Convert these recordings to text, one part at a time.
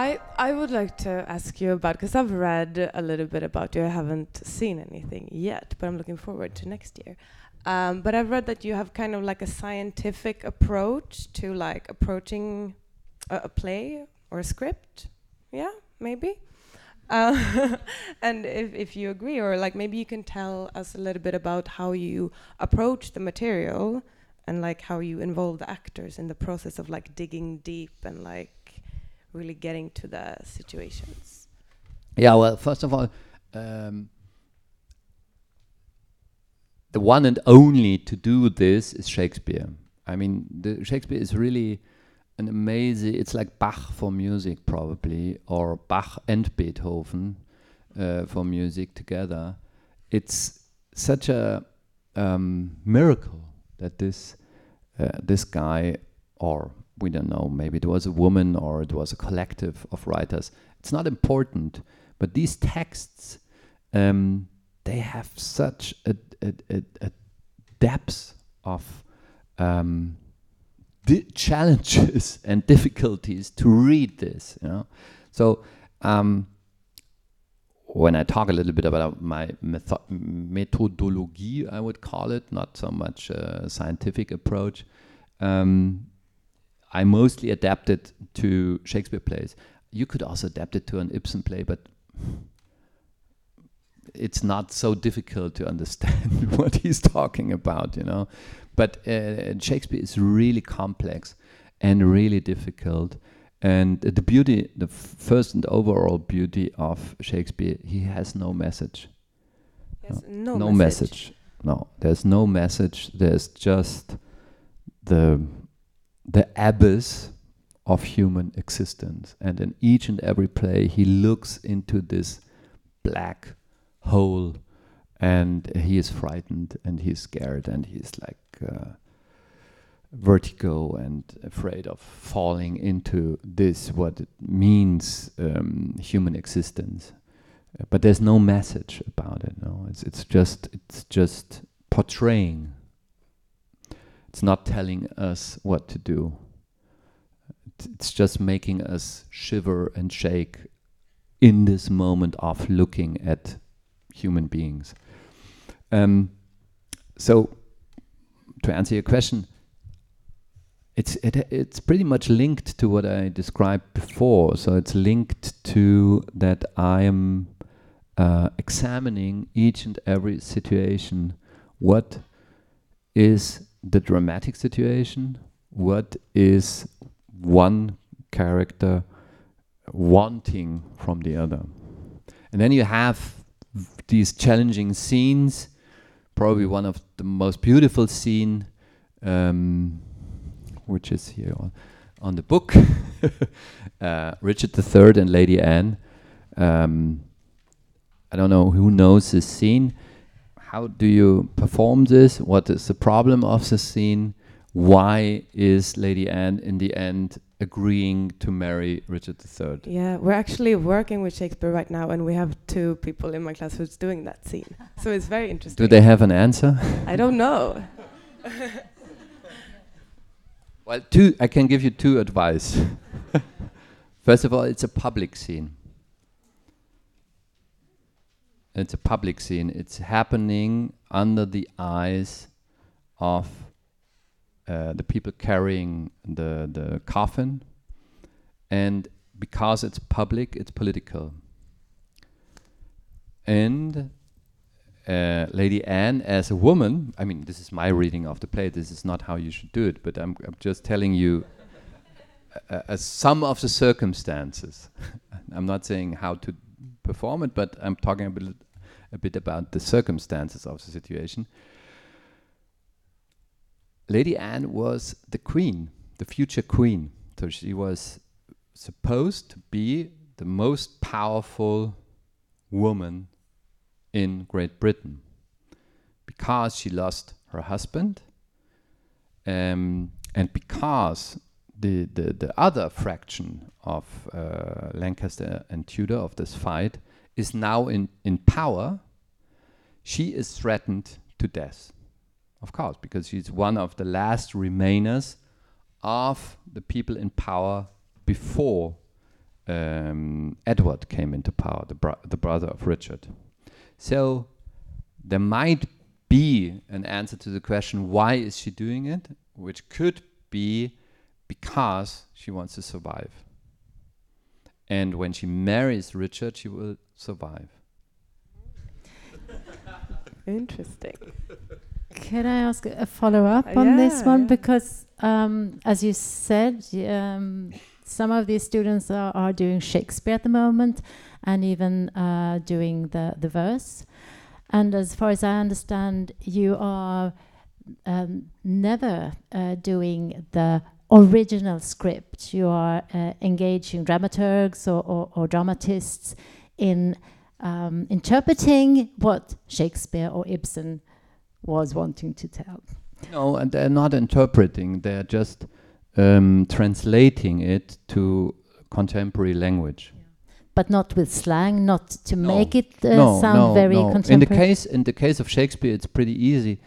I I would like to ask you about because I've read a little bit about you. I haven't seen anything yet, but I'm looking forward to next year. Um, but I've read that you have kind of like a scientific approach to like approaching a, a play or a script. Yeah, maybe. Uh, and if, if you agree, or like maybe you can tell us a little bit about how you approach the material and like how you involve the actors in the process of like digging deep and like really getting to the situations. Yeah, well, first of all, um, the one and only to do this is Shakespeare. I mean, the Shakespeare is really an amazing. It's like Bach for music, probably, or Bach and Beethoven uh, for music together. It's such a um, miracle that this uh, this guy, or we don't know, maybe it was a woman or it was a collective of writers. It's not important, but these texts, um, they have such a, a, a, a depth of um, challenges and difficulties to read this. You know, so um, when I talk a little bit about my methodology, I would call it, not so much a scientific approach. Um, I mostly adapted to Shakespeare plays. You could also adapt it to an Ibsen play, but it's not so difficult to understand what he's talking about, you know. But uh, Shakespeare is really complex and really difficult. And the beauty, the first and overall beauty of Shakespeare, he has no message. Yes, no, no message. message. No, there's no message. There's just the the abyss of human existence. And in each and every play, he looks into this black hole and he is frightened and he's scared and he's like uh, vertigo and afraid of falling into this, what it means um, human existence. But there's no message about it. No, it's it's just it's just portraying it's not telling us what to do. It's just making us shiver and shake in this moment of looking at human beings. Um, so, to answer your question, it's it, it's pretty much linked to what I described before. So it's linked to that I am uh, examining each and every situation. What is the dramatic situation, what is one character wanting from the other. And then you have these challenging scenes, probably one of the most beautiful scene, um, which is here on, on the book, uh, Richard III and Lady Anne. Um, I don't know who knows this scene how do you perform this? What is the problem of the scene? Why is Lady Anne in the end agreeing to marry Richard III? Yeah, we're actually working with Shakespeare right now, and we have two people in my class who's doing that scene. So it's very interesting. Do they have an answer? I don't know. well, two. I can give you two advice. First of all, it's a public scene. It's a public scene. It's happening under the eyes of uh, the people carrying the the coffin, and because it's public, it's political. And uh, Lady Anne, as a woman, I mean, this is my reading of the play. This is not how you should do it, but I'm, I'm just telling you uh, uh, some of the circumstances. I'm not saying how to perform it, but I'm talking a bit, a bit about the circumstances of the situation. Lady Anne was the queen, the future queen. So she was supposed to be the most powerful woman in Great Britain because she lost her husband um, and because the, the, the other fraction of uh, Lancaster and Tudor of this fight is now in, in power, she is threatened to death. Of course, because she's one of the last remainers of the people in power before um, Edward came into power, the, bro- the brother of Richard. So there might be an answer to the question why is she doing it, which could be because she wants to survive. And when she marries Richard, she will survive. Interesting. Can I ask a follow up Uh, on this one? yeah. Because, um, as you said, um, some of these students are, are doing Shakespeare at the moment and even uh, doing the, the verse. And as far as I understand, you are um, never uh, doing the original script. You are uh, engaging dramaturgs or, or, or dramatists in um, interpreting what Shakespeare or Ibsen was wanting to tell. No, and they're not interpreting, they're just um, translating it to contemporary language. But not with slang, not to No. make it uh, no, sound no, very no. In the contemporary. case, in the case of Shakespeare, it's pretty easy.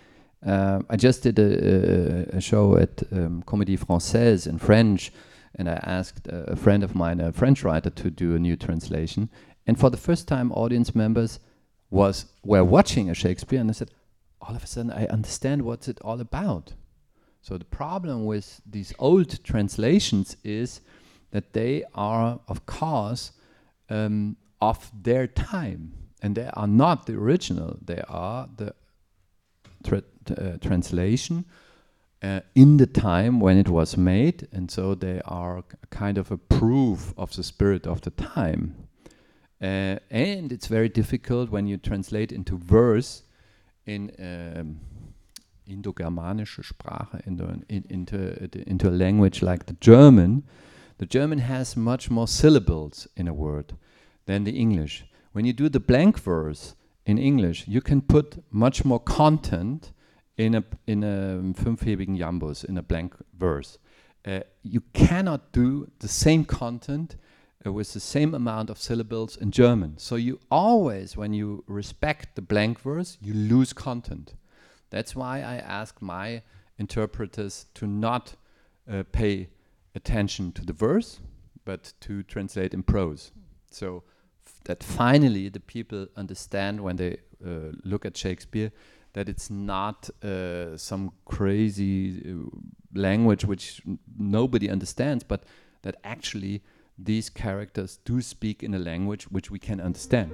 Uh, I just did a, a, show at um, Comédie Française in French, and I asked a friend of mine, a French writer, to do a new translation. And for the first time, audience members was were watching a Shakespeare, and they said, all of a sudden, I understand what's it all about. So the problem with these old translations is that they are, of course, um, of their time, and they are not the original. They are the tra- uh, translation uh, in the time when it was made, and so they are kind of a proof of the spirit of the time. Uh, and it's very difficult when you translate into verse in um, Indo-Germanische Sprache, in, into, into a language like the German. The German has much more syllables in a word than the English. When you do the blank verse in English, you can put much more content in a in a fünfhebigen Jambus in a blank verse. Uh, you cannot do the same content uh, with the same amount of syllables in German. So you always, when you respect the blank verse, you lose content. That's why I ask my interpreters to not uh, pay attention to the verse, but to translate in prose. So that finally the people understand when they uh, look at Shakespeare that it's not uh, some crazy uh, language which nobody understands, but that actually these characters do speak in a language which we can understand.